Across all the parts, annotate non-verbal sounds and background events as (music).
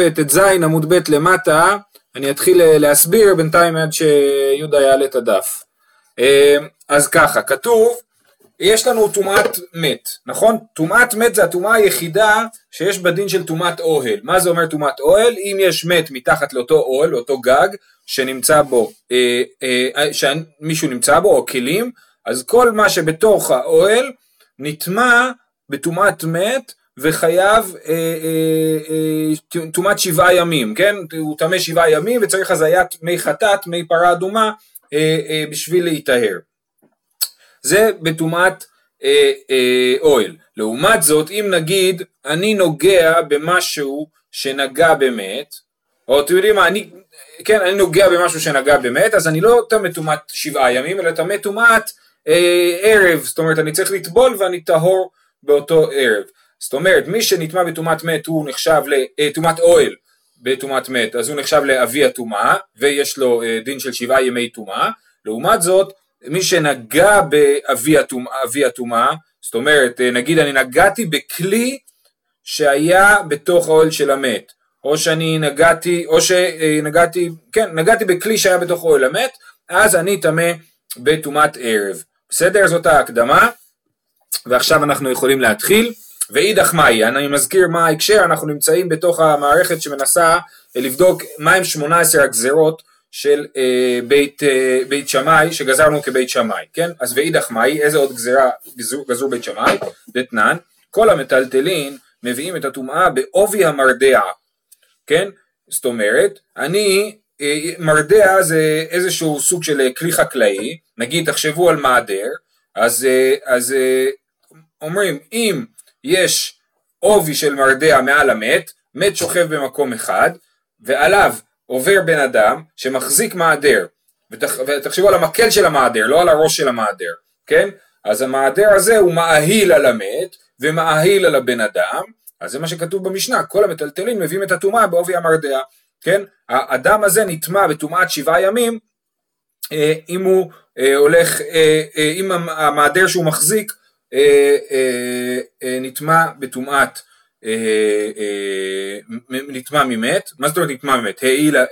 ט"ז עמוד ב' למטה, אני אתחיל אה, להסביר בינתיים עד שיהודה יעלה את הדף. אה, אז ככה, כתוב, יש לנו טומאת מת, נכון? טומאת מת זה הטומאה היחידה שיש בדין של טומאת אוהל. מה זה אומר טומאת אוהל? אם יש מת מתחת לאותו אוהל, לאותו גג, שנמצא בו, אה, שמישהו נמצא בו, או כלים, אז כל מה שבתוך האוהל נטמע בטומאת מת, וחייב טומאת אה, אה, אה, שבעה ימים, כן? הוא טמא שבעה ימים וצריך הזיית מי חטאת, מי פרה אדומה אה, אה, בשביל להיטהר. זה בטומאת אה, אה, אוהל. לעומת זאת, אם נגיד אני נוגע במשהו שנגע באמת, או אתם יודעים מה, אני, כן, אני נוגע במשהו שנגע באמת, אז אני לא טמא טומאת שבעה ימים, אלא טמא טומאת אה, ערב, זאת אומרת אני צריך לטבול ואני טהור באותו ערב. זאת אומרת, מי שנטמע בטומאת מת הוא נחשב לטומאת אה, אוהל בטומאת מת, אז הוא נחשב לאבי הטומאה, ויש לו אה, דין של שבעה ימי טומאה. לעומת זאת, מי שנגע באבי הטומאה, זאת אומרת, אה, נגיד אני נגעתי בכלי שהיה בתוך האוהל של המת, או שאני נגעתי, או שנגעתי, כן, נגעתי בכלי שהיה בתוך אוהל המת, אז אני טמא בטומאת ערב. בסדר? זאת ההקדמה, ועכשיו אנחנו יכולים להתחיל. ואידך מאי, אני מזכיר מה ההקשר, אנחנו נמצאים בתוך המערכת שמנסה לבדוק מהם 18 הגזרות של אה, בית, אה, בית שמאי שגזרנו כבית שמאי, כן? אז ואידך מאי, איזה עוד גזרה גזרו, גזרו בית שמאי? דתנן, כל המטלטלין מביאים את הטומאה בעובי המרדע, כן? זאת אומרת, אני, אה, מרדע זה איזשהו סוג של כלי חקלאי, נגיד תחשבו על מעדר, אז, אה, אז אה, אומרים אם יש עובי של מרדע מעל המת, מת שוכב במקום אחד, ועליו עובר בן אדם שמחזיק מעדר, ותח, ותחשבו על המקל של המעדר, לא על הראש של המעדר, כן? אז המעדר הזה הוא מאהיל על המת, ומאהיל על הבן אדם, אז זה מה שכתוב במשנה, כל המטלטלים מביאים את הטומאה בעובי המרדע, כן? האדם הזה נטמע בטומאת שבעה ימים, אה, אם הוא אה, הולך, אה, אם המעדר שהוא מחזיק נטמע בטומאת נטמע ממת, מה זאת אומרת נטמע ממת?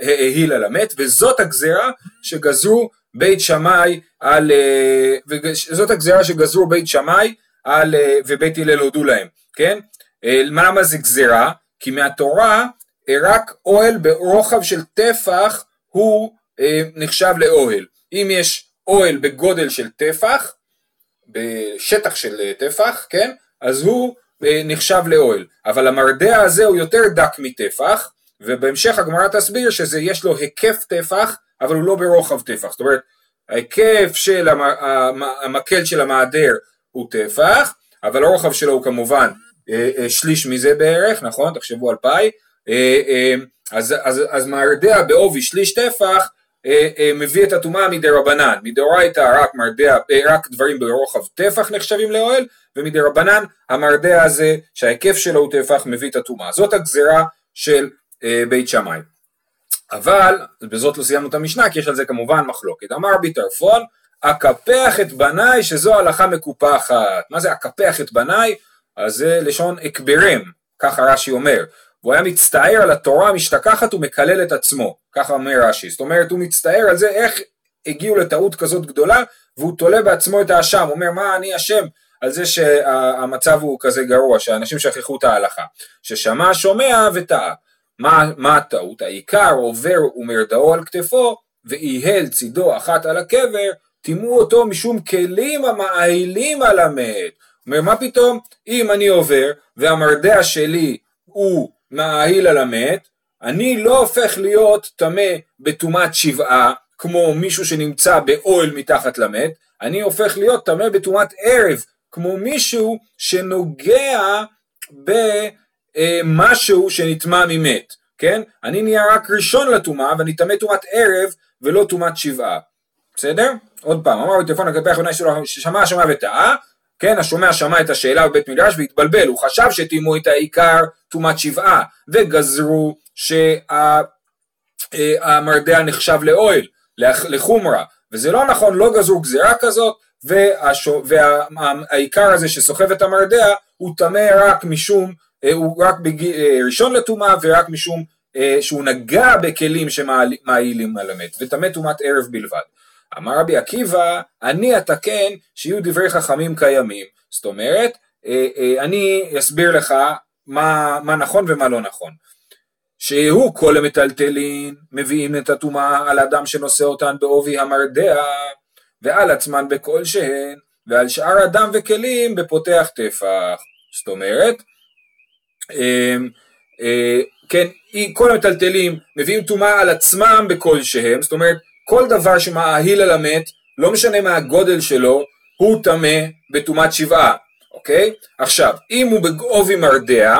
העיל על המת, וזאת הגזרה שגזרו בית שמאי על, זאת הגזרה שגזרו בית שמאי על, ובית הלל הודו להם, כן? למה זה גזרה? כי מהתורה רק אוהל ברוחב של טפח הוא נחשב לאוהל. אם יש אוהל בגודל של טפח, בשטח של אה, טפח, כן? אז הוא אה, נחשב לאוהל. אבל המרדע הזה הוא יותר דק מטפח, ובהמשך הגמרא תסביר שזה יש לו היקף טפח, אבל הוא לא ברוחב טפח. זאת אומרת, ההיקף של המקל של המעדר הוא טפח, אבל הרוחב שלו הוא כמובן אה, שליש מזה בערך, נכון? תחשבו על פאי. אז, אז, אז מרדע בעובי שליש טפח מביא את הטומאה מדי רבנן, מדאורייתא רק אה, רק דברים ברוחב טפח נחשבים לאוהל, ומדי רבנן המרדע הזה שההיקף שלו הוא טפח מביא את הטומאה. זאת הגזרה של בית שמאי. אבל, בזאת לא סיימנו את המשנה, כי יש על זה כמובן מחלוקת. אמר ביטרפון, אקפח את בניי שזו הלכה מקופחת. מה זה אקפח את בניי? אז זה לשון אקברם, ככה רש"י אומר. והוא היה מצטער על התורה המשתכחת ומקלל את עצמו, ככה אומר רש"י, זאת אומרת הוא מצטער על זה איך הגיעו לטעות כזאת גדולה והוא תולה בעצמו את האשם, הוא אומר מה אני אשם? על זה שהמצב הוא כזה גרוע, שאנשים שכחו את ההלכה, ששמע שומע וטעה, מה, מה הטעות? העיקר עובר ומרדאו על כתפו ואיהל צידו אחת על הקבר, טימאו אותו משום כלים המאהילים על המת. אומר מה פתאום? אם אני עובר והמרדע שלי הוא מהאהיל על המת, אני לא הופך להיות טמא בטומאת שבעה, כמו מישהו שנמצא באוהל מתחת למת, אני הופך להיות טמא בטומאת ערב, כמו מישהו שנוגע במשהו שנטמע ממת, כן? אני נהיה רק ראשון לטומאה ואני טמא טומאת ערב ולא טומאת שבעה, בסדר? עוד פעם, אמר בטלפון לגבי האחרונה ששמע שמע וטעה, כן, השומע שמע את השאלה בבית מדרש והתבלבל, הוא חשב שטימאו את העיקר טומאת שבעה, וגזרו שהמרדע נחשב לאוהל, לחומרה, וזה לא נכון, לא גזרו גזירה כזאת, והעיקר הזה שסוחב את המרדע הוא טמא רק משום הוא רק בג... ראשון לטומאה ורק משום שהוא נגע בכלים שמעילים על המת, וטמא טומאת ערב בלבד. אמר רבי עקיבא, אני אתקן שיהיו דברי חכמים קיימים. זאת אומרת, אני אסביר לך מה, מה נכון ומה לא נכון. שהוא כל המטלטלין מביאים את הטומאה על אדם שנושא אותן בעובי המרדע ועל עצמן בכל שהן ועל שאר אדם וכלים בפותח טפח. זאת אומרת, אה, אה, כן, כל המטלטלים מביאים טומאה על עצמם בכל שהם, זאת אומרת, כל דבר שמאהיל על המת, לא משנה מה הגודל שלו, הוא טמא בטומאת שבעה, אוקיי? עכשיו, אם הוא בעובי מרדע,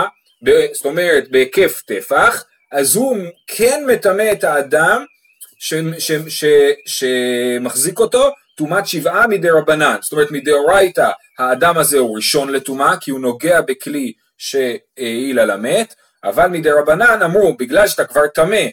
זאת אומרת בהיקף טפח, אז הוא כן מטמא את האדם ש, ש, ש, שמחזיק אותו טומאת שבעה מדי רבנן, זאת אומרת מדאורייתא האדם הזה הוא ראשון לטומאה כי הוא נוגע בכלי שהעיל על המת, אבל מדי רבנן אמרו בגלל שאתה כבר טמא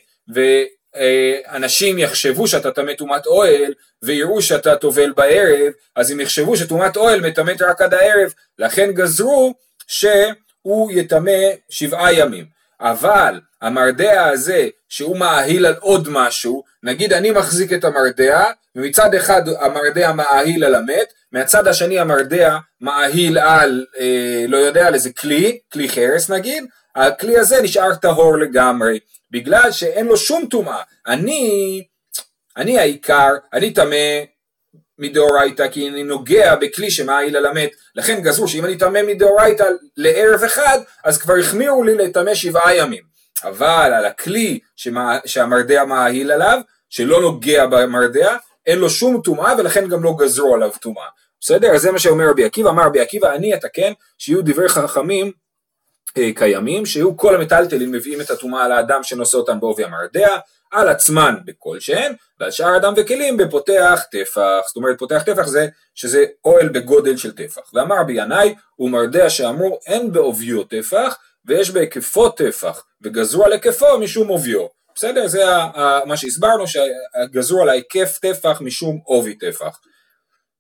ואנשים יחשבו שאתה טמא טומאת אוהל ויראו שאתה טובל בערב, אז הם יחשבו שטומאת אוהל מטמאת רק עד הערב, לכן גזרו שהוא יטמא שבעה ימים. אבל המרדע הזה שהוא מאהיל על עוד משהו, נגיד אני מחזיק את המרדע ומצד אחד המרדע מאהיל על המת, מהצד השני המרדע מאהיל על, אה, לא יודע, על איזה כלי, כלי חרס נגיד, הכלי הזה נשאר טהור לגמרי, בגלל שאין לו שום טומאה. אני, אני העיקר, אני טמא מדאורייתא כי אני נוגע בכלי שמעיל על המת לכן גזרו שאם אני טמא מדאורייתא לערב אחד אז כבר החמירו לי לטמא שבעה ימים אבל על הכלי שמה, שהמרדע מעיל עליו שלא נוגע במרדע אין לו שום טומאה ולכן גם לא גזרו עליו טומאה בסדר? אז זה מה שאומר רבי עקיבא אמר רבי עקיבא אני אתקן שיהיו דברי חכמים קיימים שיהיו כל המטלטלים מביאים את הטומאה על האדם שנושא אותם בעובי המרדע על עצמן בכלשהן, ועל שאר אדם וכלים בפותח טפח. זאת אומרת פותח טפח זה שזה אוהל בגודל של טפח. ואמר רבי ינאי, הוא מרדע שאמרו אין בעוביו טפח, ויש בהיקפו טפח, וגזרו על היקפו משום עוביו. בסדר? זה מה שהסברנו, שגזרו על ההיקף טפח משום עובי טפח.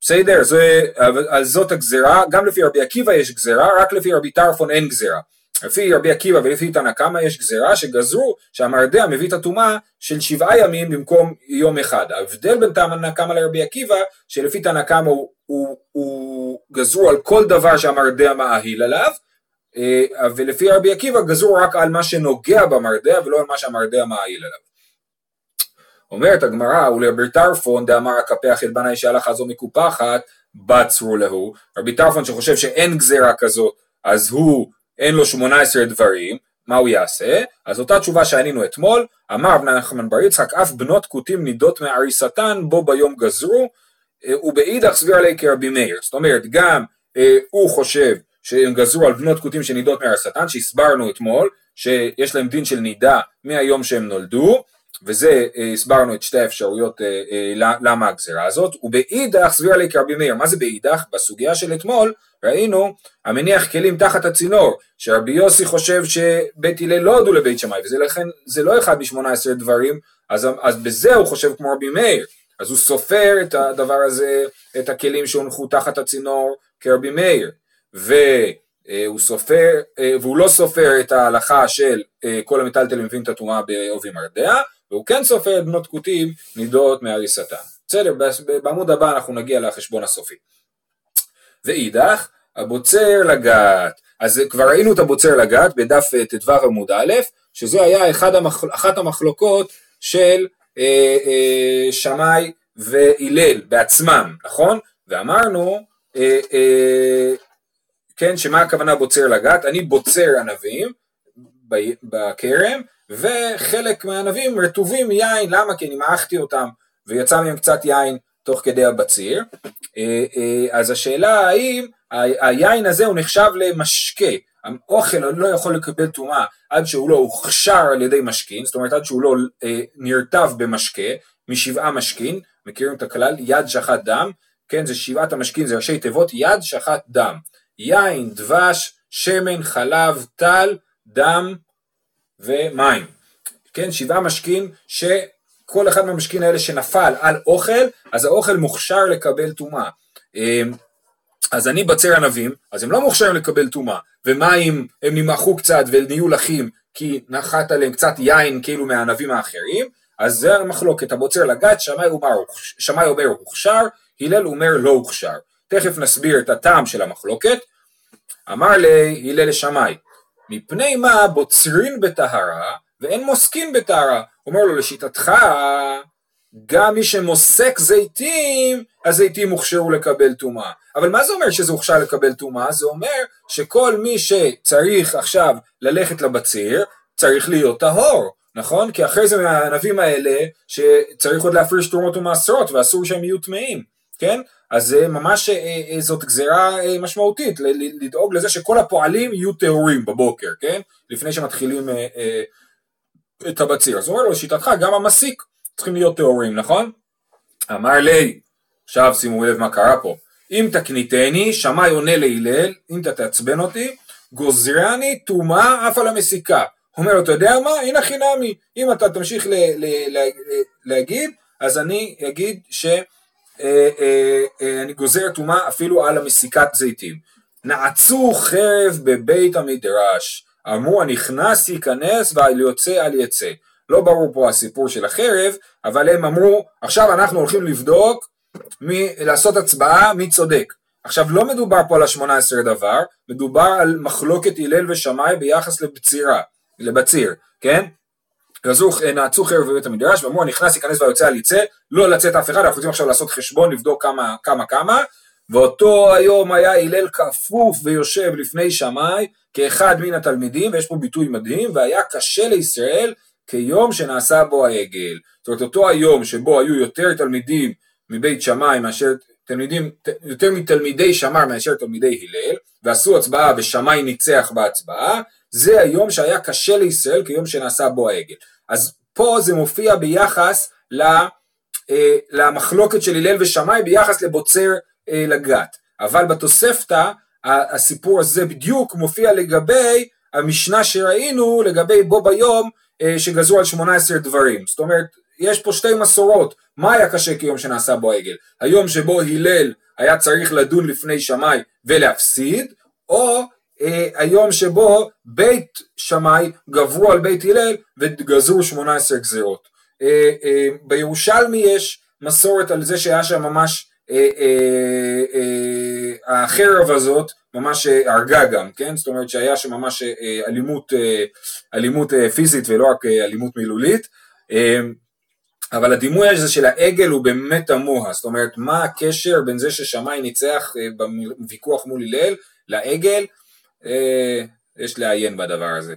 בסדר? זה, על זאת הגזרה, גם לפי רבי עקיבא יש גזרה, רק לפי רבי טרפון אין גזרה. לפי רבי עקיבא ולפי תנא קמא יש גזירה שגזרו שהמרדע מביא את הטומאה של שבעה ימים במקום יום אחד. ההבדל בין תנא קמא לרבי עקיבא שלפי תנא קמא הוא, הוא, הוא גזרו על כל דבר שהמרדע מאהיל עליו אה, ולפי רבי עקיבא גזרו רק על מה שנוגע במרדע ולא על מה שהמרדע מאהיל עליו. אומרת הגמרא ולרבי טרפון דאמר הקפח אל בנאי שהלכה זו מקופחת בצרו להו רבי טרפון שחושב שאין גזירה כזאת אז הוא אין לו שמונה עשרה דברים, מה הוא יעשה? אז אותה תשובה שענינו אתמול, אמר בני נחמן בר יצחק, אף בנות כותים נידות מעריסתן, בו ביום גזרו, אה, ובאידך סביר עלי כרבי מאיר. זאת אומרת, גם אה, הוא חושב שהם גזרו על בנות כותים שנידות מעריסתן, שהסברנו אתמול, שיש להם דין של נידה מהיום שהם נולדו, וזה אה, הסברנו את שתי האפשרויות אה, אה, למה הגזירה הזאת, ובאידך סביר עלי כרבי מאיר, מה זה באידך? בסוגיה של אתמול ראינו המניח כלים תחת הצינור, שרבי יוסי חושב שבית הלל לא הודו לבית שמאי, וזה לכן, זה לא אחד משמונה עשרה דברים, אז, אז בזה הוא חושב כמו רבי מאיר, אז הוא סופר את הדבר הזה, את הכלים שהונחו תחת הצינור כרבי מאיר, והוא סופר, והוא לא סופר את ההלכה של כל המטלטלים מביאים את הטומאה בעובי מרדע, והוא כן סופר את בנות כותים נידות מהריסתן. בסדר, בעמוד הבא אנחנו נגיע לחשבון הסופי. ואידך, הבוצר לגת. אז כבר ראינו את הבוצר לגת בדף אה, ט"ו עמוד א', שזה היה המחל... אחת המחלוקות של אה, אה, שמאי והלל בעצמם, נכון? ואמרנו, אה, אה, כן, שמה הכוונה בוצר לגת? אני בוצר ענבים בכרם, וחלק מהענבים רטובים יין, למה? כי אני מעכתי אותם ויצא מהם קצת יין תוך כדי הבציר. אה, אה, אז השאלה האם היין הזה הוא נחשב למשקה, האוכל לא יכול לקבל טומאה עד שהוא לא הוכשר על ידי משכין, זאת אומרת עד שהוא לא אה, נרטב במשקה, משבעה משכין, מכירים את הכלל, יד שחט דם, כן זה שבעת המשכין זה ראשי תיבות. יד שחט דם, יין, דבש, שמן, חלב, טל, דם ומים, כן שבעה משכין ש... כל אחד מהמשכין האלה שנפל על אוכל, אז האוכל מוכשר לקבל טומאה. אמ, אז אני בצר ענבים, אז הם לא מוכשרים לקבל טומאה, ומה אם הם נמעכו קצת ונהיו לחים כי נחת עליהם קצת יין כאילו מהענבים האחרים, אז זה המחלוקת, הבוצר לגת, שמאי אומר, הוכשר, הלל אומר לא הוכשר. תכף נסביר את הטעם של המחלוקת. אמר לי הלל לשמאי, מפני מה בוצרין בטהרה ואין מוסקין בטהרה. אומר לו לשיטתך גם מי שמוסק זיתים, הזיתים הוכשרו לקבל טומאה. אבל מה זה אומר שזה הוכשר לקבל טומאה? זה אומר שכל מי שצריך עכשיו ללכת לבציר, צריך להיות טהור, נכון? כי אחרי זה מהענבים האלה, שצריך עוד להפריש תרומות ומעשרות, ואסור שהם יהיו טמאים, כן? אז זה ממש, אה, אה, זאת גזירה אה, משמעותית, לדאוג לזה שכל הפועלים יהיו טהורים בבוקר, כן? לפני שמתחילים את הבציר. אז הוא אומר לו, לשיטתך, גם המסיק צריכים להיות טהורים, נכון? אמר לי, עכשיו שימו לב מה קרה פה, אם תקניתני, שמאי עונה להלל, אם אתה תעצבן אותי, גוזרני טומאה אף על המסיקה. אומר לו, אתה יודע מה? הנה חינמי, אם אתה תמשיך ל- ל- ל- להגיד, אז אני אגיד שאני אה, אה, אה, גוזר טומאה אפילו על המסיקת זיתים. נעצו חרב בבית המדרש, אמרו הנכנס ייכנס והאל יוצא אל יצא. לא ברור פה הסיפור של החרב, אבל הם אמרו, עכשיו אנחנו הולכים לבדוק, מי, לעשות הצבעה מי צודק. עכשיו לא מדובר פה על השמונה עשרה דבר, מדובר על מחלוקת הלל ושמאי ביחס לבצירה, לבציר, כן? נעצו חרב בבית המדרש ואמרו נכנס ייכנס ויוצא על יצא, לא לצאת אף אחד, אנחנו רוצים עכשיו לעשות חשבון, לבדוק כמה כמה כמה, ואותו היום היה הלל כפוף ויושב לפני שמאי כאחד מן התלמידים, ויש פה ביטוי מדהים, והיה קשה לישראל כיום שנעשה בו העגל. זאת אומרת אותו היום שבו היו יותר תלמידים מבית שמאי מאשר תלמידים, יותר מתלמידי שמר מאשר תלמידי הלל, ועשו הצבעה ושמאי ניצח בהצבעה, זה היום שהיה קשה לישראל כיום שנעשה בו העגל. אז פה זה מופיע ביחס ל, אה, למחלוקת של הלל ושמאי ביחס לבוצר אה, לגת. אבל בתוספתא הסיפור הזה בדיוק מופיע לגבי המשנה שראינו לגבי בו ביום אה, שגזרו על 18 דברים. זאת אומרת, יש פה שתי מסורות. מה היה קשה כיום שנעשה בו העגל? היום שבו הלל היה צריך לדון לפני שמאי ולהפסיד, או אה, היום שבו בית שמאי גברו על בית הלל וגזרו 18 גזרות. אה, אה, בירושלמי יש מסורת על זה שהיה שם ממש החרב הזאת ממש הרגה גם, כן? זאת אומרת שהיה שם ממש אלימות, אלימות פיזית ולא רק אלימות מילולית. אבל הדימוי הזה של העגל הוא באמת תמוה, זאת אומרת מה הקשר בין זה ששמאי ניצח בוויכוח מול הלל לעגל, יש לעיין בדבר הזה.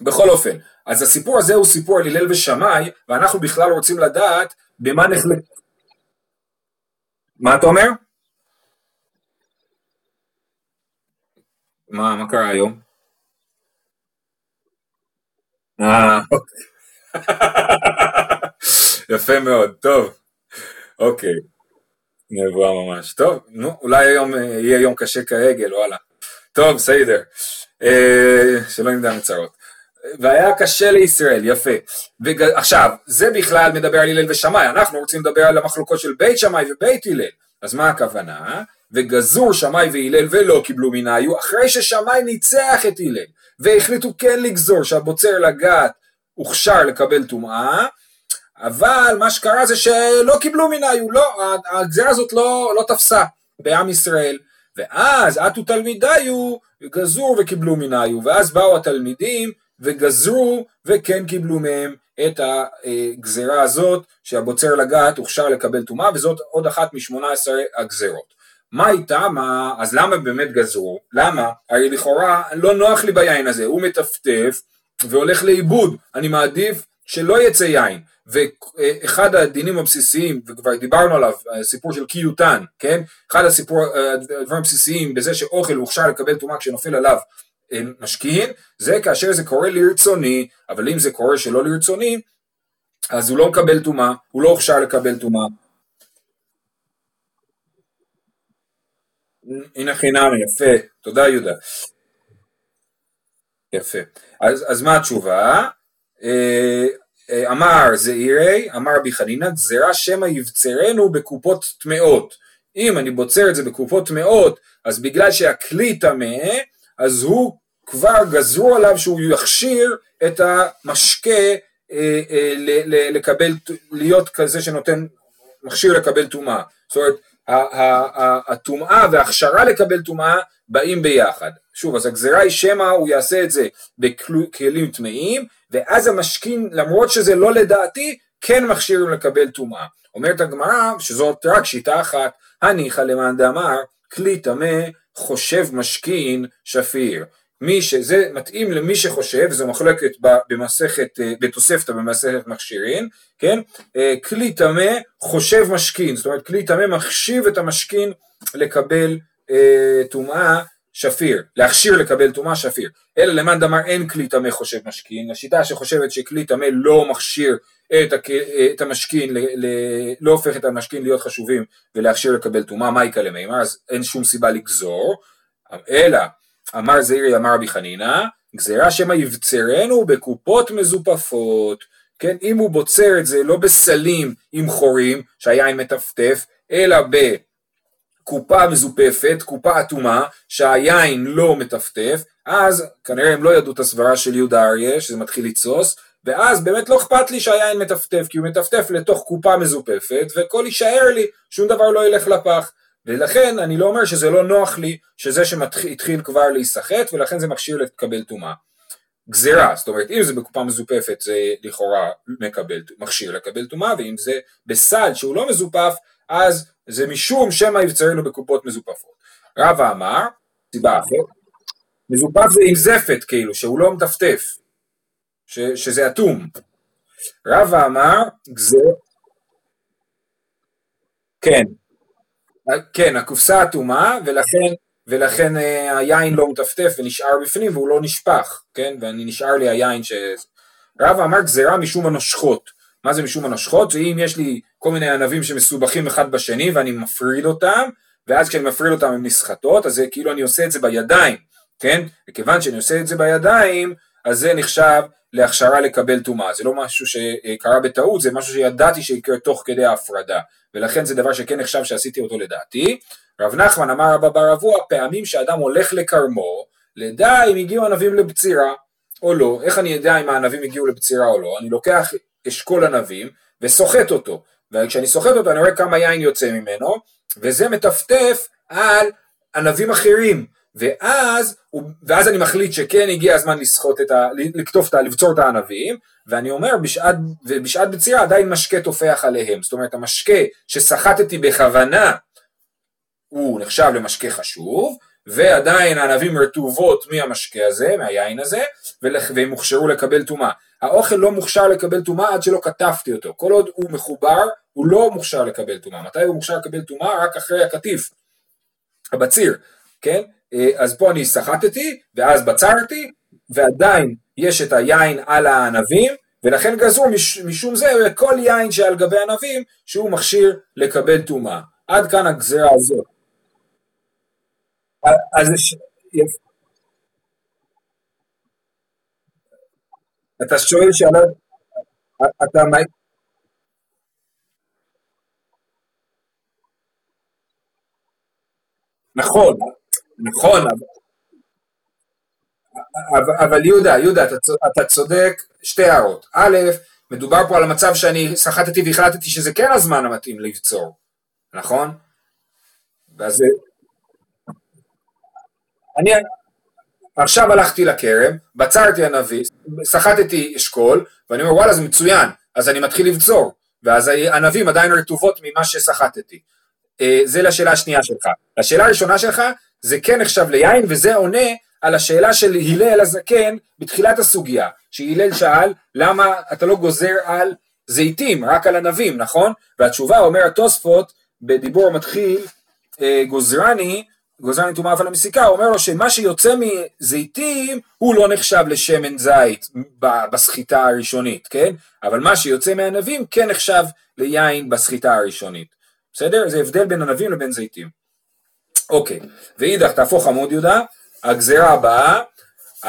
בכל אופן, אז הסיפור הזה הוא סיפור על הלל ושמאי, ואנחנו בכלל רוצים לדעת במה נחלק... מה אתה אומר? מה, מה קרה היום? אה, (laughs) יפה מאוד, טוב, אוקיי, נבואה ממש, טוב, נו, אולי היום אה, יהיה יום קשה כעגל, וואלה, טוב, בסדר, אה, שלא נדע מצרות. והיה קשה לישראל, יפה. וג... עכשיו, זה בכלל מדבר על הלל ושמאי, אנחנו רוצים לדבר על המחלוקות של בית שמאי ובית הלל. אז מה הכוונה? וגזור שמאי והלל ולא קיבלו מנהיו, אחרי ששמאי ניצח את הלל, והחליטו כן לגזור שהבוצר לגת הוכשר לקבל טומאה, אבל מה שקרה זה שלא קיבלו מנהיו, לא, הגזרה הזאת לא, לא תפסה בעם ישראל. ואז עטו תלמידיו גזור וקיבלו מנהיו, ואז באו התלמידים וגזרו וכן קיבלו מהם את הגזרה הזאת שהבוצר לגת הוכשר לקבל טומאה וזאת עוד אחת משמונה עשרה הגזרות. מה איתה? מה... אז למה באמת גזרו? למה? הרי לכאורה לא נוח לי ביין הזה, הוא מטפטף והולך לאיבוד, אני מעדיף שלא יצא יין. ואחד הדינים הבסיסיים, וכבר דיברנו עליו, הסיפור של קיוטן, כן? אחד הסיפור, הדברים הבסיסיים בזה שאוכל הוכשר לקבל טומאה כשנופל עליו משכין, זה כאשר זה קורה לרצוני, אבל אם זה קורה שלא לרצוני, אז הוא לא מקבל טומאה, הוא לא הוכשר לקבל טומאה. הנה חינם, יפה, תודה יהודה. יפה. אז, אז מה התשובה? אה, אה, אמר זעירי, אמר רבי חנינא, גזירה שמא יבצרנו בקופות טמאות. אם אני בוצר את זה בקופות טמאות, אז בגלל שהכלי טמא, אז הוא כבר גזרו עליו שהוא יכשיר את המשקה אה, אה, לקבל, להיות כזה שנותן, מכשיר לקבל טומאה. זאת אומרת, הטומאה וההכשרה לקבל טומאה באים ביחד. שוב, אז הגזירה היא שמא הוא יעשה את זה בכלים טמאים, ואז המשכין, למרות שזה לא לדעתי, כן מכשירים לקבל טומאה. אומרת הגמרא שזאת רק שיטה אחת, הניחא למאן דאמר כלי טמא חושב משכין שפיר. מי שזה מתאים למי שחושב, זו מחלקת במסכת, אה, בתוספתא במסכת מכשירין, כן? אה, כלי טמא חושב משכין, זאת אומרת כלי טמא מחשיב את המשכין לקבל אה, טומאה שפיר, להכשיר לקבל טומאה שפיר. אלא למאן דאמר אין כלי טמא חושב משכין, השיטה שחושבת שכלי טמא לא מכשיר את, הק... את המשכין, ל... ל... לא הופך את המשכין להיות חשובים ולהכשיר לקבל טומאה, מה יקרה למימר, אז אין שום סיבה לגזור, אלא אמר זעירי אמר רבי חנינא, גזירה שמא יבצרנו בקופות מזופפות, כן, אם הוא בוצר את זה לא בסלים עם חורים שהיין מטפטף, אלא בקופה מזופפת, קופה אטומה, שהיין לא מטפטף, אז כנראה הם לא ידעו את הסברה של יהודה אריה, שזה מתחיל לתסוס, ואז באמת לא אכפת לי שהיין מטפטף, כי הוא מטפטף לתוך קופה מזופפת, וכל יישאר לי, שום דבר לא ילך לפח. ולכן אני לא אומר שזה לא נוח לי שזה שהתחיל כבר להיסחט ולכן זה מכשיר לקבל טומאה. גזירה, זאת אומרת אם זה בקופה מזופפת זה לכאורה מקבל, מכשיר לקבל טומאה ואם זה בסל שהוא לא מזופף אז זה משום שמא יבצרנו בקופות מזופפות. רבא אמר, סיבה אחרת, מזופף זה עם זפת כאילו שהוא לא מטפטף, ש, שזה אטום. רבא אמר גזיר, כן, כן, הקופסה אטומה, ולכן, ולכן אה, היין לא מטפטף ונשאר בפנים והוא לא נשפך, כן? ואני נשאר לי היין ש... רב אמר גזירה משום הנושכות. מה זה משום הנושכות? זה אם יש לי כל מיני ענבים שמסובכים אחד בשני ואני מפריד אותם, ואז כשאני מפריד אותם הם נסחטות, אז זה כאילו אני עושה את זה בידיים, כן? וכיוון שאני עושה את זה בידיים, אז זה נחשב להכשרה לקבל טומאה. זה לא משהו שקרה בטעות, זה משהו שידעתי שיקרה תוך כדי ההפרדה. ולכן זה דבר שכן נחשב שעשיתי אותו לדעתי. רב נחמן אמר רבא בר אבוע, פעמים שאדם הולך לכרמו, לדע אם הגיעו ענבים לבצירה או לא. איך אני אדע אם הענבים הגיעו לבצירה או לא? אני לוקח אשכול ענבים וסוחט אותו. וכשאני סוחט אותו אני רואה כמה יין יוצא ממנו, וזה מטפטף על ענבים אחרים. ואז, ואז אני מחליט שכן הגיע הזמן לסחוט את ה... לקטוף את ה... לבצור את הענבים, ואני אומר בשעת, ובשעת בצירה עדיין משקה טופח עליהם, זאת אומרת המשקה שסחטתי בכוונה הוא נחשב למשקה חשוב, ועדיין הענבים רטובות מהמשקה הזה, מהיין הזה, והם הוכשרו לקבל טומאה. האוכל לא מוכשר לקבל טומאה עד שלא כתבתי אותו, כל עוד הוא מחובר הוא לא מוכשר לקבל טומאה, מתי הוא מוכשר לקבל טומאה? רק אחרי הקטיף, הבציר, כן? אה, אז פה אני סחטתי, ואז בצרתי, ועדיין יש את היין על הענבים, ולכן גזרו מש, משום זה כל יין שעל גבי ענבים שהוא מכשיר לקבל טומאה. עד כאן הגזרה הזאת. אז אתה שואל שאלה, אתה נכון, נכון, אבל, אבל יהודה, יהודה, אתה, אתה צודק, שתי הערות. א', מדובר פה על המצב שאני סחטתי והחלטתי שזה כן הזמן המתאים לבצור, נכון? ואז אני עכשיו הלכתי לכרם, בצרתי ענבי, סחטתי אשכול, ואני אומר וואלה זה מצוין, אז אני מתחיל לבצור, ואז הענבים עדיין רטובות ממה שסחטתי. אה, זה לשאלה השנייה שלך. לשאלה הראשונה שלך, זה כן נחשב ליין, וזה עונה על השאלה של הלל הזקן בתחילת הסוגיה, שהלל שאל למה אתה לא גוזר על זיתים, רק על ענבים, נכון? והתשובה אומר התוספות בדיבור המתחיל אה, גוזרני, גוזרני טומאה אבל המסיקה, הוא אומר לו שמה שיוצא מזיתים הוא לא נחשב לשמן זית בסחיטה הראשונית, כן? אבל מה שיוצא מענבים כן נחשב ליין בסחיטה הראשונית, בסדר? זה הבדל בין ענבים לבין זיתים. אוקיי, ואידך תהפוך עמוד יהודה, הגזרה הבאה,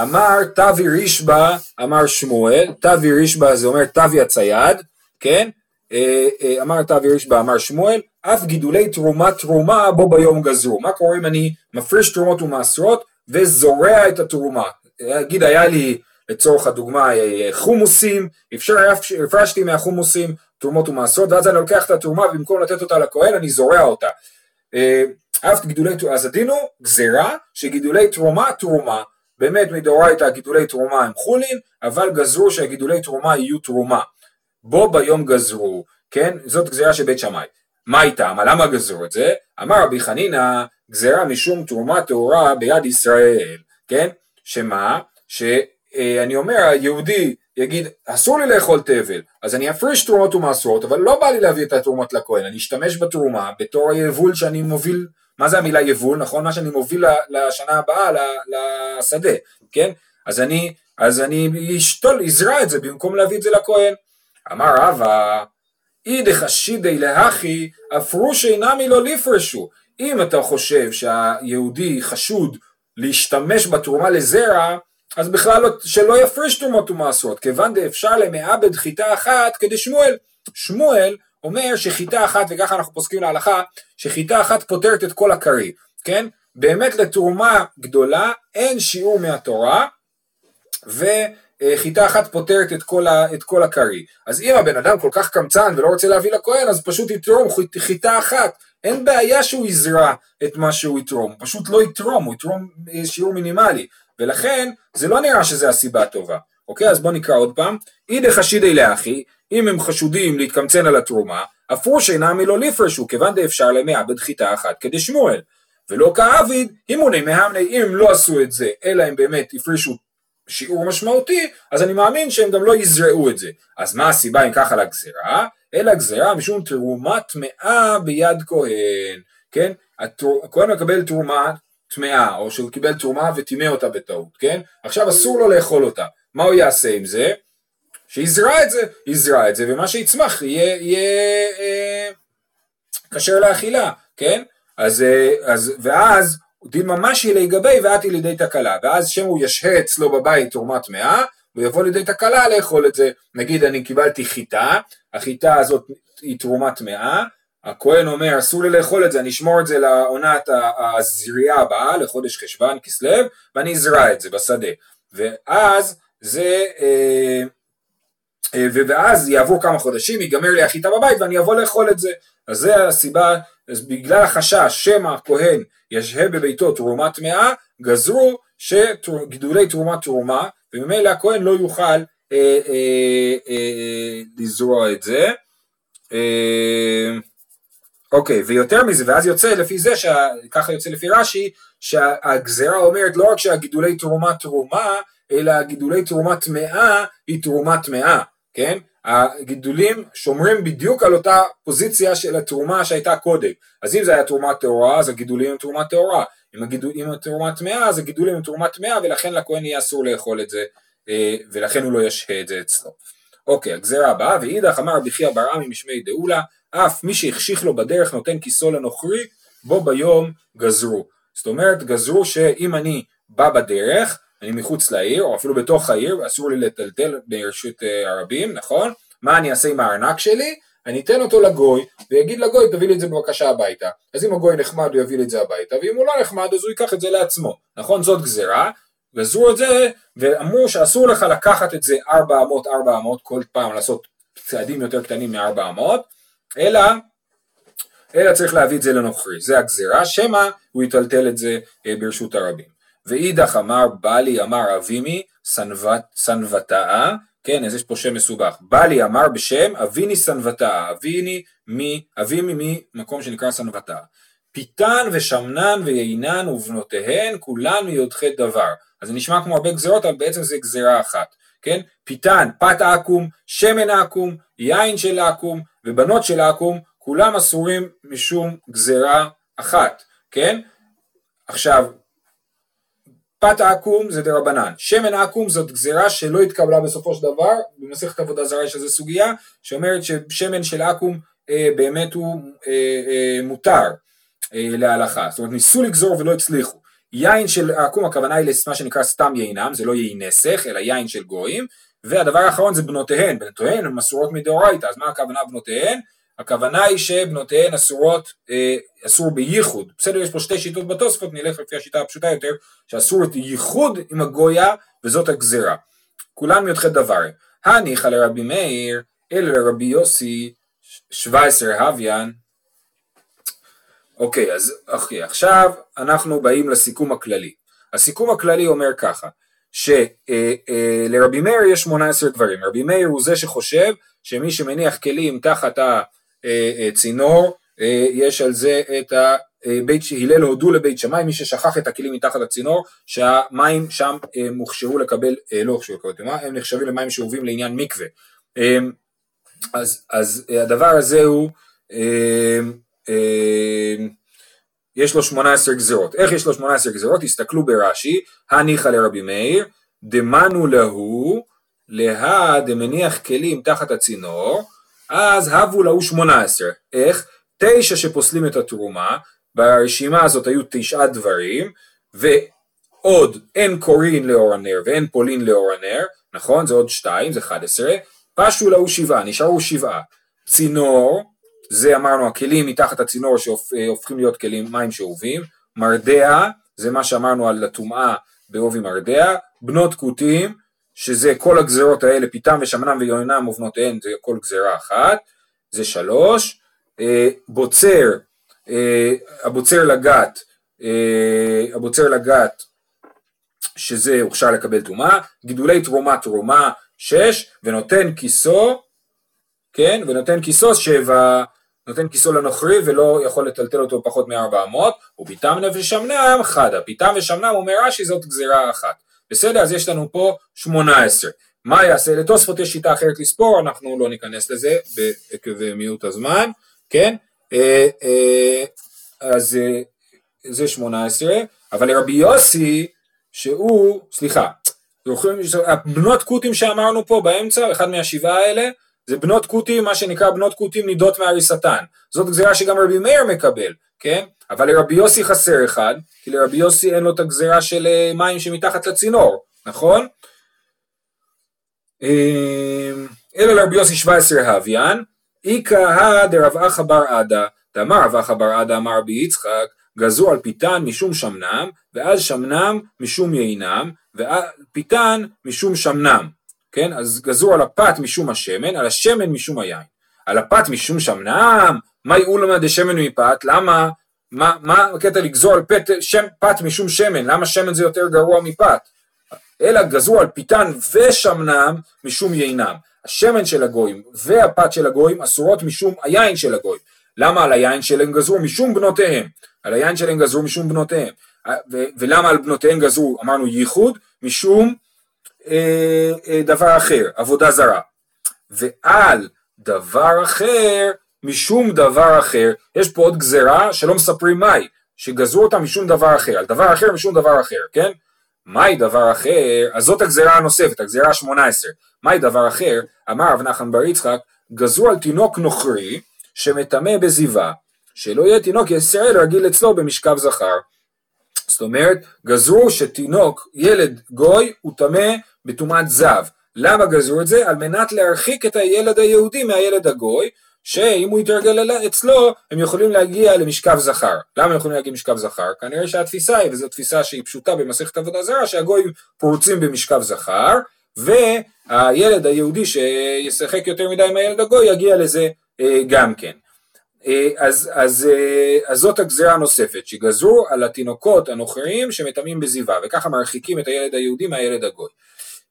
אמר תבי רישבא, אמר שמואל, תבי רישבא זה אומר תבי הצייד, כן? אה, אה, אמר תבי רישבא, אמר שמואל, אף גידולי תרומה תרומה בו ביום גזרו. מה קורה אם אני מפריש תרומות ומעשרות וזורע את התרומה? נגיד היה לי לצורך הדוגמה חומוסים, אפשר, הפרשתי מהחומוסים תרומות ומעשרות ואז אני לוקח את התרומה ובמקום לתת אותה לכהן אני זורע אותה. אה, אף גידולי, אז הדין הוא גזירה שגידולי תרומה תרומה, באמת מדאורייתא גידולי תרומה הם חולין, אבל גזרו שהגידולי תרומה יהיו תרומה. בו ביום גזרו, כן? זאת גזירה של בית שמאי. מה איתם? למה גזרו את זה? אמר רבי חנינא גזירה משום תרומה טהורה ביד ישראל, כן? שמה? שאני אומר היהודי יגיד אסור לי לאכול תבל אז אני אפריש תרומות ומעשרות אבל לא בא לי להביא את התרומות לכהן אני אשתמש בתרומה בתור היבול שאני מוביל מה זה המילה יבול? נכון? מה שאני מוביל לשנה הבאה לשדה כן? אז אני אז אני אשתול אזרע את זה במקום להביא את זה לכהן. אמר רבא אידך חשידי להכי אפרושי נמי לא לפרשו. אם אתה חושב שהיהודי חשוד להשתמש בתרומה לזרע אז בכלל לא, שלא יפריש תרומות ומעשרות, כיוון דאפשר למעבד חיטה אחת כדי שמואל. אומר שחיטה אחת, וככה אנחנו פוסקים להלכה, שחיטה אחת פותרת את כל הכרי, כן? באמת לתרומה גדולה אין שיעור מהתורה, וחיטה אחת פותרת את כל, הכרי. אז אם הבן אדם כל כך קמצן ולא רוצה להביא לכהן, אז פשוט יתרום חיטה אחת. אין בעיה שהוא יזרע את מה שהוא יתרום, פשוט לא יתרום, הוא יתרום אה, שיעור מינימלי. ולכן זה לא נראה שזה הסיבה הטובה. אוקיי, אז בוא נקרא עוד פעם. אידי חשידי לאחי, אם הם חשודים להתקמצן על התרומה, הפרוש אינם מלא לפרשו, כיוון דאפשר למעבד חיטה אחת כדי שמואל. ולא כאביד, הימוני מהמני, אם הם לא עשו את זה, אלא הם באמת הפרישו שיעור משמעותי, אז אני מאמין שהם גם לא יזרעו את זה. אז מה הסיבה אם ככה לגזירה? אלא גזירה משום תרומה טמאה ביד כהן, כן? הכהן מקבל תרומה טמאה, או שהוא קיבל תרומה וטימא אותה בטעות, כן? עכשיו אסור לו לאכול אותה. מה הוא יעשה עם זה? שיזרע את זה, יזרע את זה, ומה שיצמח יהיה, אה, כשר לאכילה, כן? אז, אה, אז, ואז דין ממש יהיה לגבי ואתי לידי תקלה, ואז שם הוא ישהה אצלו בבית תרומה טמאה, הוא יבוא לידי תקלה לאכול את זה. נגיד אני קיבלתי חיטה, החיטה הזאת היא תרומה טמאה, הכהן אומר אסור לי לאכול את זה, אני אשמור את זה לעונת הזריעה הבאה, לחודש חשוון, כסלו, ואני אזרע את זה בשדה. ואז זה, אה, אה, ואז יעבור כמה חודשים, ייגמר לי החיטה בבית ואני אבוא לאכול את זה. אז זה הסיבה, אז בגלל החשש שמא הכהן ישהה בביתו תרומה טמאה, גזרו שגידולי תרומה תרומה, וממילא הכהן לא יוכל אה, אה, אה, לזרוע את זה. אה, אוקיי, ויותר מזה, ואז יוצא לפי זה, ככה יוצא לפי רש"י, שהגזרה אומרת לא רק שהגידולי תרומה תרומה, אלא הגידולי תרומה טמאה היא תרומה טמאה, כן? הגידולים שומרים בדיוק על אותה פוזיציה של התרומה שהייתה קודם. אז אם זה היה תרומה טהורה, אז הגידולים הם תרומה טהורה. אם, הגידול, אם התרומה טמאה, אז הגידולים הם תרומה טמאה, ולכן לכהן יהיה אסור לאכול את זה, אה, ולכן הוא לא ישהה את זה אצלו. אוקיי, הגזרה הבאה, ואידך אמר רבי חייא בר עמי משמי דאולה, אף מי שהחשיך לו בדרך נותן כיסו לנוכרי, בו ביום גזרו. זאת אומרת, גזרו שאם אני בא בדרך, אני מחוץ לעיר, או אפילו בתוך העיר, אסור לי לטלטל ברשות אה, הרבים, נכון? מה אני אעשה עם הארנק שלי? אני אתן אותו לגוי, ויגיד לגוי תביא לי את זה בבקשה הביתה. אז אם הגוי נחמד הוא יביא לי את זה הביתה, ואם הוא לא נחמד אז הוא ייקח את זה לעצמו. נכון? זאת גזירה, גזרו את זה, ואמרו שאסור לך לקחת את זה 400 400 כל פעם לעשות צעדים יותר קטנים מ-400, אלא, אלא צריך להביא את זה לנוכרי, זה הגזירה, שמא הוא יטלטל את זה אה, ברשות הרבים. ואידך אמר בלי אמר אבימי סנבתאה, כן, אז יש פה שם מסובך, בלי אמר בשם אביני סנבתאה, אביני מי, אבימי ממקום שנקרא סנבתאה. פיתן ושמנן ויינן ובנותיהן כולן מיודחי דבר. אז זה נשמע כמו הרבה גזירות אבל בעצם זה גזירה אחת. כן? פיתן, פת עכו"ם, שמן עכו"ם, יין של עכו"ם ובנות של עכו"ם, כולם אסורים משום גזרה אחת, כן? עכשיו, פת עכו"ם זה דרבנן, שמן עכו"ם זאת גזרה שלא התקבלה בסופו של דבר, במסכת עבודה זרה יש איזו סוגיה שאומרת ששמן של עכו"ם אה, באמת הוא אה, אה, מותר אה, להלכה, זאת אומרת ניסו לגזור ולא הצליחו. יין של עקום הכוונה היא למה שנקרא סתם יינם, זה לא יין נסך, אלא יין של גויים, והדבר האחרון זה בנותיהן, בנותיהן הן מסורות מדאורייתא, אז מה הכוונה בנותיהן? הכוונה היא שבנותיהן אסורות, אה, אסור בייחוד, בסדר יש פה שתי שיטות בתוספות, נלך לפי השיטה הפשוטה יותר, שאסור את ייחוד עם הגויה וזאת הגזירה. כולם יודחי דבר, הניחא לרבי מאיר, אלא לרבי יוסי, 17 הוויין, אוקיי, אז אוקיי, עכשיו אנחנו באים לסיכום הכללי. הסיכום הכללי אומר ככה, שלרבי אה, מאיר יש 18 דברים, רבי מאיר הוא זה שחושב שמי שמניח כלים תחת הצינור, אה, אה, יש על זה את ה... בית הלל הודו לבית שמאי, מי ששכח את הכלים מתחת הצינור, שהמים שם הוכשרו לקבל, לא הוכשרו לקבל טומאה, הם נחשבים למים שאובים לעניין מקווה. אז, אז הדבר הזה הוא, יש לו 18 גזרות. איך יש לו 18 גזרות? תסתכלו ברש"י, הניחא לרבי מאיר, דמנו להו, להא דמניח כלים תחת הצינור, אז הבו להו 18. איך? תשע שפוסלים את התרומה, ברשימה הזאת היו תשעה דברים, ועוד אין קורין לאור הנר ואין פולין לאור הנר, נכון? זה עוד שתיים, זה 11, פשו להו שבעה, נשארו שבעה. צינור, זה אמרנו הכלים מתחת הצינור שהופכים להיות כלים מים שאובים, מרדע, זה מה שאמרנו על הטומאה בעובי מרדע, בנות כותים, שזה כל הגזרות האלה, פיתם ושמנם ויונם ובנותיהן, זה כל גזרה אחת, זה שלוש, אה, בוצר, אה, הבוצר לגת, אה, הבוצר לגת, שזה הוכשר לקבל טומאה, גידולי תרומה תרומה, שש, ונותן כיסו, כן, ונותן כיסו שבע, נותן כיסו לנוכרי ולא יכול לטלטל אותו פחות מארבע אמות, ופיתם נפש שמנם חדה, פיתם ושמנם אומר רש"י זאת גזירה אחת. בסדר? אז יש לנו פה שמונה עשרה. מה יעשה? לתוספות יש שיטה אחרת לספור, אנחנו לא ניכנס לזה עקב מיעוט הזמן, כן? אה, אה, אז אה, זה שמונה עשרה, אבל לרבי יוסי, שהוא, סליחה, בנות כותים שאמרנו פה באמצע, אחד מהשבעה האלה, זה בנות כותים, מה שנקרא בנות כותים נידות מהריסתן. זאת גזירה שגם רבי מאיר מקבל, כן? אבל לרבי יוסי חסר אחד, כי לרבי יוסי אין לו את הגזירה של אה, מים שמתחת לצינור, נכון? אמ, אלא לרבי יוסי 17 הוויין, איכא דרב אחא בר עדה, דאמר רב אחא בר עדה אמר רבי יצחק, גזו על פיתן משום שמנם, ואז שמנם משום יינם, ופיתן משום שמנם. כן? אז גזרו על הפת משום השמן, על השמן משום היין. על הפת משום שמנם, מאי אולמא דשמן מפת, למה, מה, מה הקטע לגזור על פת, שם, פת משום שמן, למה שמן זה יותר גרוע מפת? אלא גזרו על פיתן ושמנם משום יינם. השמן של הגויים והפת של הגויים אסורות משום היין של הגויים. למה על היין שלהם גזרו? משום בנותיהם. על היין שלהם גזרו משום בנותיהם. ולמה על בנותיהם גזרו? אמרנו ייחוד, משום אה, אה, דבר אחר, עבודה זרה. ועל דבר אחר, משום דבר אחר, יש פה עוד גזרה שלא מספרים מהי, שגזרו אותה משום דבר אחר, על דבר אחר משום דבר אחר, כן? מהי דבר אחר? אז זאת הגזרה הנוספת, הגזרה ה-18. מהי דבר אחר? אמר רב נחמן בר יצחק, גזרו על תינוק נוכרי שמטמא בזיווה, שלא יהיה תינוק ישראל רגיל אצלו במשכב זכר. זאת אומרת, גזרו שתינוק, ילד גוי, הוא טמא בטומאת זב. למה גזרו את זה? על מנת להרחיק את הילד היהודי מהילד הגוי, שאם הוא יתרגל אצלו, הם יכולים להגיע למשכב זכר. למה הם יכולים להגיע למשכב זכר? כנראה שהתפיסה היא, וזו תפיסה שהיא פשוטה במסכת עבודה זרה, שהגויים פורצים במשכב זכר, והילד היהודי שישחק יותר מדי עם הילד הגוי יגיע לזה אה, גם כן. אה, אז, אז, אה, אז זאת הגזירה הנוספת, שגזרו על התינוקות הנוכריים שמטמאים בזיווה, וככה מרחיקים את הילד היהודי מהילד הגוי.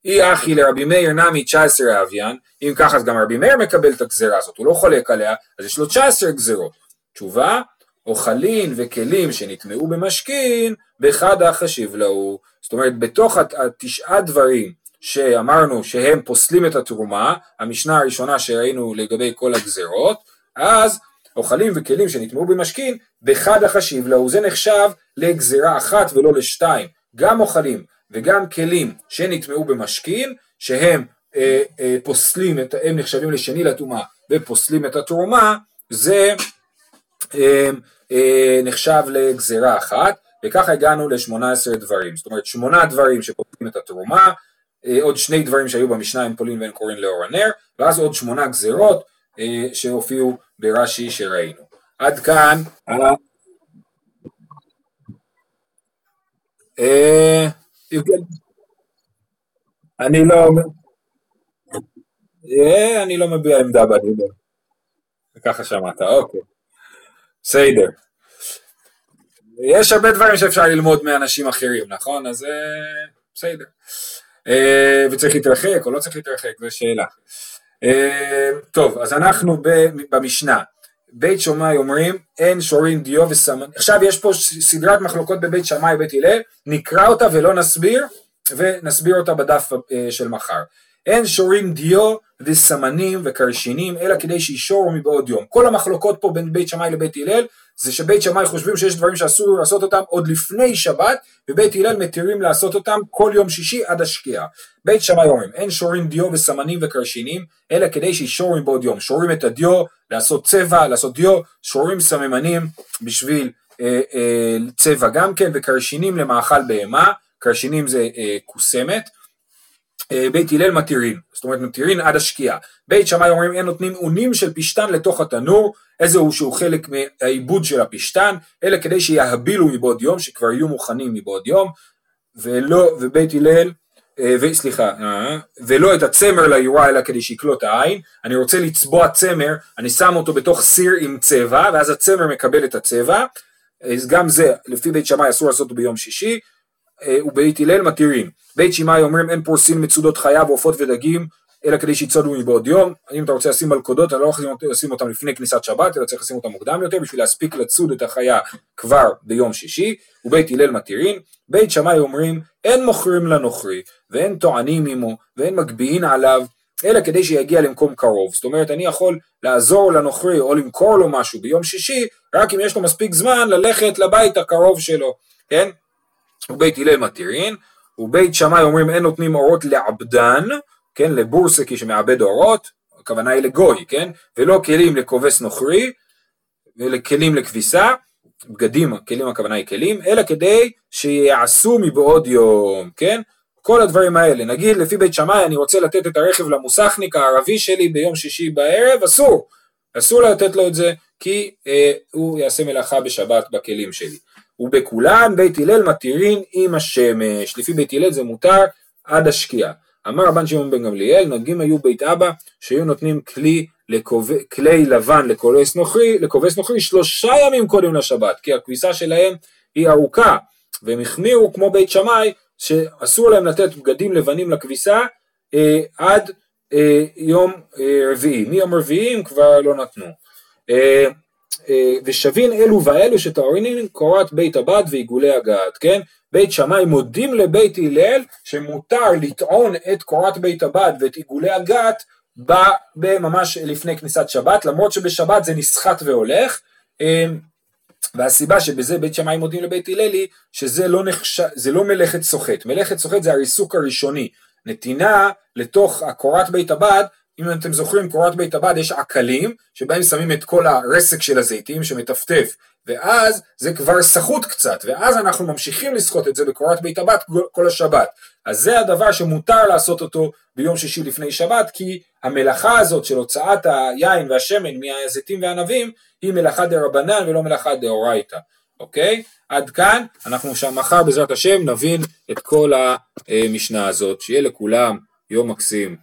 אי אחי לרבי מאיר נמי 19 אביאן, אם ככה אז גם רבי מאיר מקבל את הגזירה הזאת, הוא לא חולק עליה, אז יש לו 19 גזירות. תשובה, אוכלין וכלים שנטמעו במשכין, באחד החשיב להו. זאת אומרת, בתוך התשעה דברים שאמרנו שהם פוסלים את התרומה, המשנה הראשונה שראינו לגבי כל הגזירות, אז אוכלים וכלים שנטמעו במשכין, בחד החשיב להו, זה נחשב לגזירה אחת ולא לשתיים. גם אוכלים וגם כלים שנטמעו במשכין, שהם אה, אה, פוסלים, את, הם נחשבים לשני לטומאה ופוסלים את התרומה, זה אה, אה, נחשב לגזירה אחת, וככה הגענו ל-18 דברים. זאת אומרת, שמונה דברים שפוסלים את התרומה, אה, עוד שני דברים שהיו במשנה עם פולין ואין קוראים לאור הנר, ואז עוד שמונה גזירות אה, שהופיעו ברש"י שראינו. עד כאן. אה, אני לא, אה, אני לא מביע עמדה בדיבר. ככה שמעת, אוקיי. בסדר. יש הרבה דברים שאפשר ללמוד מאנשים אחרים, נכון? אז בסדר. וצריך להתרחק או לא צריך להתרחק, זו שאלה. טוב, אז אנחנו במשנה. בית שמאי אומרים אין שורים דיו וסמן, עכשיו יש פה סדרת מחלוקות בבית שמאי ובית הלל, נקרא אותה ולא נסביר, ונסביר אותה בדף אה, של מחר. אין שורים דיו וסמנים וקרשינים, אלא כדי שישורו מבעוד יום. כל המחלוקות פה בין בית שמאי לבית הלל, זה שבית שמאי חושבים שיש דברים שאסור לעשות אותם עוד לפני שבת, ובית הלל מתירים לעשות אותם כל יום שישי עד השקיעה. בית שמאי אומרים, אין שורים דיו וסמנים וקרשינים, אלא כדי שישורו מבעוד יום. שורים את הדיו, לעשות צבע, לעשות דיו, שורים סממנים בשביל אה, אה, צבע גם כן, וקרשינים למאכל בהמה, קרשינים זה אה, כוסמת. אה, בית הלל מתירים, זאת אומרת מתירים עד השקיעה. בית שמאי אומרים אין נותנים אונים של פשתן לתוך התנור, איזה הוא שהוא חלק מהעיבוד של הפשתן, אלא כדי שיהבילו מבעוד יום, שכבר יהיו מוכנים מבעוד יום, ולא, ובית הלל, אה, וסליחה, אה, ולא את הצמר ליורה אלא כדי שיקלוט העין, אני רוצה לצבוע צמר, אני שם אותו בתוך סיר עם צבע, ואז הצמר מקבל את הצבע, אז גם זה לפי בית שמאי אסור לעשות ביום שישי, ובית הלל מתירים. בית שמאי אומרים אין פורסין מצודות חיה ועופות ודגים אלא כדי שיצודו מבעוד יום, אם אתה רוצה לשים מלכודות אתה לא יכול לשים אותם לפני כניסת שבת אלא צריך לשים אותם מוקדם יותר בשביל להספיק לצוד את החיה כבר ביום שישי, ובית הלל מתירים, בית שמאי אומרים אין מוכרים לנוכרי ואין טוענים עמו ואין מגביהין עליו אלא כדי שיגיע למקום קרוב, זאת אומרת אני יכול לעזור לנוכרי או למכור לו משהו ביום שישי רק אם יש לו מספיק זמן ללכת לבית הקרוב שלו, כן? ובית הלל מתירין, ובית שמאי אומרים אין נותנים אורות לעבדן, כן, לבורסקי שמעבד אורות, הכוונה היא לגוי, כן, ולא כלים לכובס נוכרי, וכלים לכביסה, בגדים, כלים הכוונה היא כלים, אלא כדי שיעשו מבעוד יום, כן, כל הדברים האלה, נגיד לפי בית שמאי אני רוצה לתת את הרכב למוסכניק הערבי שלי ביום שישי בערב, אסור, אסור לתת לו את זה, כי אה, הוא יעשה מלאכה בשבת בכלים שלי. ובכולן בית הלל מתירין עם השמש, לפי בית הלל זה מותר עד השקיעה. אמר רבן שמעון בן גמליאל, נהגים היו בית אבא שהיו נותנים כלי, לקוב... כלי לבן לכובס נוכרי, לכובס נוכרי שלושה ימים קודם לשבת, כי הכביסה שלהם היא ארוכה, והם החמירו כמו בית שמאי שאסור להם לתת בגדים לבנים לכביסה אה, עד אה, יום אה, רביעי, מיום רביעי הם כבר לא נתנו. אה, ושבין אלו ואלו שטהרינין קורת בית הבד ועיגולי הגת, כן? בית שמאי מודים לבית הלל שמותר לטעון את קורת בית הבד ואת עיגולי הגת ממש לפני כניסת שבת, למרות שבשבת זה נסחט והולך, אה, והסיבה שבזה בית שמאי מודים לבית הלל היא שזה לא, נחש... לא מלאכת סוחט, מלאכת סוחט זה הריסוק הראשוני, נתינה לתוך הקורת בית הבד אם אתם זוכרים קורת בית הבד יש עקלים שבהם שמים את כל הרסק של הזיתים שמטפטף ואז זה כבר סחוט קצת ואז אנחנו ממשיכים לסחוט את זה בקורת בית הבד כל השבת. אז זה הדבר שמותר לעשות אותו ביום שישי לפני שבת כי המלאכה הזאת של הוצאת היין והשמן מהזיתים והענבים היא מלאכה דה רבנן ולא מלאכה דאורייתא אוקיי? עד כאן אנחנו שם מחר בעזרת השם נבין את כל המשנה הזאת. שיהיה לכולם יום מקסים